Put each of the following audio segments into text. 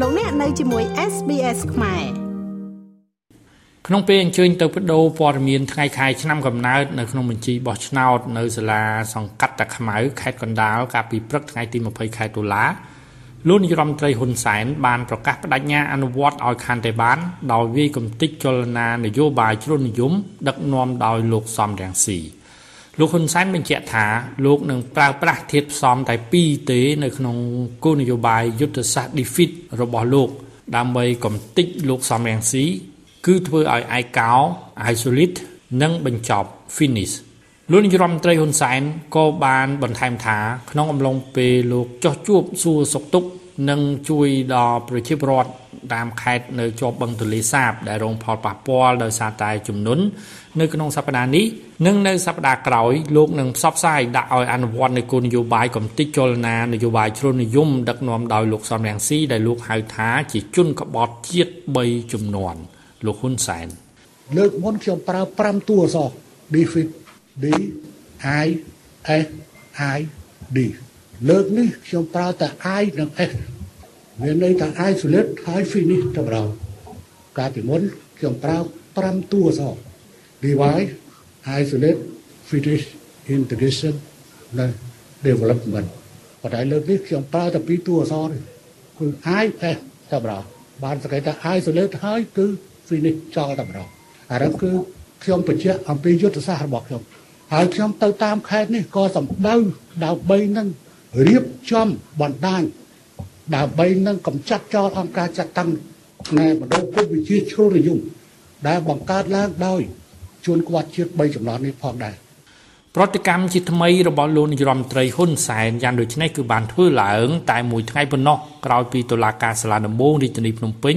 លោកអ្នកនៅជាមួយ SBS ខ្មែរក្នុងពេលអញ្ជើញទៅបដូរព័ត៌មានថ្ងៃខែឆ្នាំកំណើតនៅក្នុងបញ្ជីបោះឆ្នោតនៅសាលាសង្កាត់តាខ្មៅខេត្តកណ្ដាលកាលពីព្រឹកថ្ងៃទី20ខែតុលាលោកនាយរដ្ឋមន្ត្រីហ៊ុនសែនបានប្រកាសបដិញ្ញាអនុវត្តឲ្យខណ្ឌតេបានដោយវាយកំទេចចលនានយោបាយជ្រុលនិយមដឹកនាំដោយលោកសំរងស៊ី លោកហ៊ុនសែនបញ្ជាក់ថាលោកនឹងប្រើប្រាស់ធាតុផ្សំតែ2ទេនៅក្នុងគោលនយោបាយយុទ្ធសាស្ត្រ defeat របស់លោក ដើម្បីកំទេចលោកសំរងស៊ីគឺធ្វើឲ្យឯកោ isolate និងបញ្ចប់ finish លោកនាយរដ្ឋមន្ត្រីហ៊ុនសែនក៏បានបន្ថែមថា ក្នុងអំឡុងពេលលោកចោះជួបសួរសុខទុក្ខនិងជួយដល់ប្រជាពលរដ្ឋ តាម ខេត្តនៅជាប់បឹងទន្លេសាប ដែលរងផលប៉ះពាល់ដោយសារតែជំនន់នៅក្នុងសប្តាហ៍នេះនិងនៅសប្តាហ៍ក្រោយលោកនឹងផ្សព្វផ្សាយដាក់ឲ្យអនុវត្តនៃគោលនយោបាយកំទេចចលនានយោបាយជ្រុលនិយមដឹកនាំដោយលោកសំរងស៊ីដែលលោកហៅថាជាជនក្បត់ជាតិ3ជំនាន់លោកហ៊ុនសែនលើកមុនខ្ញុំប្រើ5តួអក្សរ defeat D I S I D លើកនេះខ្ញុំប្រើតែ I និង S មានន័យថា isolate ហើយ finish ទៅដល់កាលពីមុនខ្ញុំប្រើ5តួអក្សរ divide isolate finish integration និង development ប៉ុន្តែលើកនេះខ្ញុំប្រើតែពីរតួអក្សរគឺ I S ទៅដល់បានសង្កេតថា isolate ហើយគឺ finish ចោលតែម្ដងអារឹងគឺខ្ញុំបញ្ជាក់អំពីយុទ្ធសាស្ត្ររបស់ខ្ញុំហើយខ្ញុំទៅតាមខេត្តនេះក៏សម្ដៅដើម្បីនឹងរៀបចំបណ្ដាញ ដើម្បីនឹងកម្ចាត់ចោលអង្គការចាត់តាំងផ្នែកបណ្ដុះពុទ្ធវិជាជ្រុលនិយមដែលបង្កើតឡើងដោយជួនក្បត់ជាតិ3ចំណត់នេះផងដែរប្រតិកម្មជាថ្មីរបស់លោកនាយរដ្ឋមន្ត្រីហ៊ុនសែនយ៉ាងដូចនេះគឺបានធ្វើឡើង តែមួយថ្ងៃប៉ុណ្ណោះក្រោយពីតុលាការសាលាដំបងរាជធានីភ្នំពេញ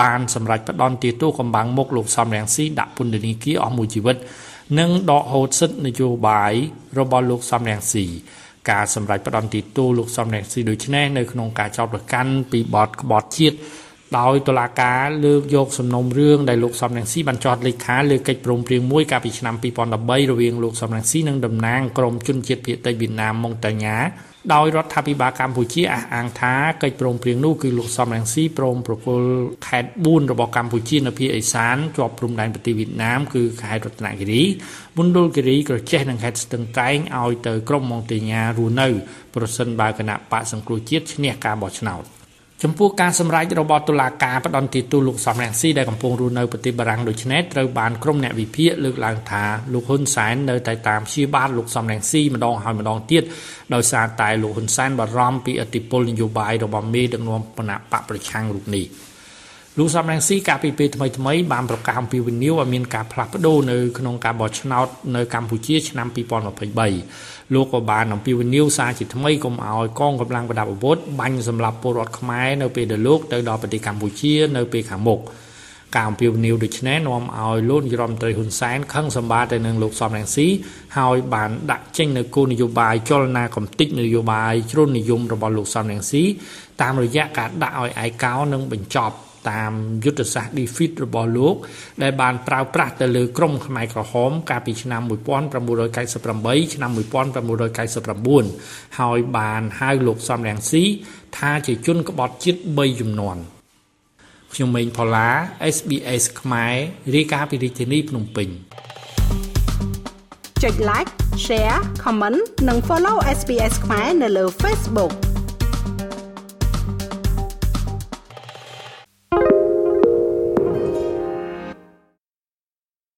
បានសម្រេចផ្តន្ទាទោសកំបាំងមុខលោកសំរងស៊ីដាក់ពន្ធនាគារអស់មួយជីវិត និងដកហូតសិទ្ធិនយោបាយរបស់លោកសំរងស៊ី ការសម្រេចផ្តន្ទាទោសលោកសំរងស៊ីដូចនេះនៅក្នុងការចោទប្រកាន់ពីបទក្បត់ជាតិដោយតុលាការលើកយកសំណុំរឿងដែលលោកសំរងស៊ីបានចោទលេខាលើកិច្ចព្រមព្រៀងមួយកាលពីឆ្នាំ2013រវាងលោកសំរងស៊ីនិងតំណាងក្រមជនជាតិភាគតិចវៀតណាមម៉ុងតាញ៉ា ដោយរដ្ឋាភិបាលកម្ពុជាអះអាងថាកិច្ចព្រមព្រៀងនោះគឺលោកសំរងស៊ីព្រមប្រគល់ខេត្ត4របស់កម្ពុជានៅភាគឦសានជាប់ព្រំដែនប្រទេសវៀតណាមគឺខេត្តរតនគិរីមណ្ឌលគិរីក្រចេះនិងខេត្តស្ទឹងត្រែងឲ្យទៅក្រមម៉ុងតាញ៉ារស់នៅប្រសិនបើគណៈបកសង្គ្រោះជាតិឈ្នះការបោះឆ្នោត ចំពោះការសម្រេចរបស់តុលាការផ្តន្ទាទោសលោកសំរងស៊ីដែលកំពុងរស់នៅប្រទេសបារាំងដូចនេះត្រូវបានក្រុមអ្នកវិភាគលើកឡើងថាលោកហ៊ុនសែននៅតែតាមព្យាបាលលោកសំរងស៊ីម្ដងហើយម្ដងទៀតដោយសារតែលោកហ៊ុនសែនបារម្ភពីឥទ្ធិពលនយោបាយរបស់មេដឹកនាំគណៈបកប្រឆាំងរូបនេះ។ លោកសំរងស៊ីកាលពីពេលថ្មីថ្មីបានប្រកាសអំពីវិនិយោគឲ្យមានការផ្លាស់ប្ដូរនៅក្នុងការបោះឆ្នោតនៅកម្ពុជាឆ្នាំ2023លោកក៏បានអំពីវិនិយោគសារជាថ្មីកុំឲ្យកងកម្លាំងប្រដាប់អាវុធបាញ់សម្លាប់ពលរដ្ឋខ្មែរនៅពេលដែលលោកទៅដល់ប្រទេសកម្ពុជានៅពេលខាងមុខការអំពាវនាវដូចនេះនាំឲ្យលោកនាយរដ្ឋមន្ត្រីហ៊ុនសែនខឹងសម្បាទៅនឹងលោកសំរងស៊ីហើយបានដាក់ចេញនៅគោលនយោបាយចលនាកំតិចនយោបាយជ្រុលនិយមរបស់លោកសំរងស៊ីតាមរយៈការដាក់ឲ្យឯកោនិងបញ្ចប់ តាមយុទ្ធសាស្ត្រ defeat របស់លោក ដែលបានប្រើប្រាស់ទៅលើក្រុមខ្មែរក្រហម កាលពីឆ្នាំ1998ឆ្នាំ1999ហើយបានហៅលោកសំរងស៊ីថាជាជនក្បត់ជាតិ3ជំនាន់ខ្ញុំម៉េងផល្លា SBS ខ្មែររាយការណ៍ពីរាជធានីភ្នំពេញចុច like share comment និង follow SBS ខ្មែរនៅលើ Facebook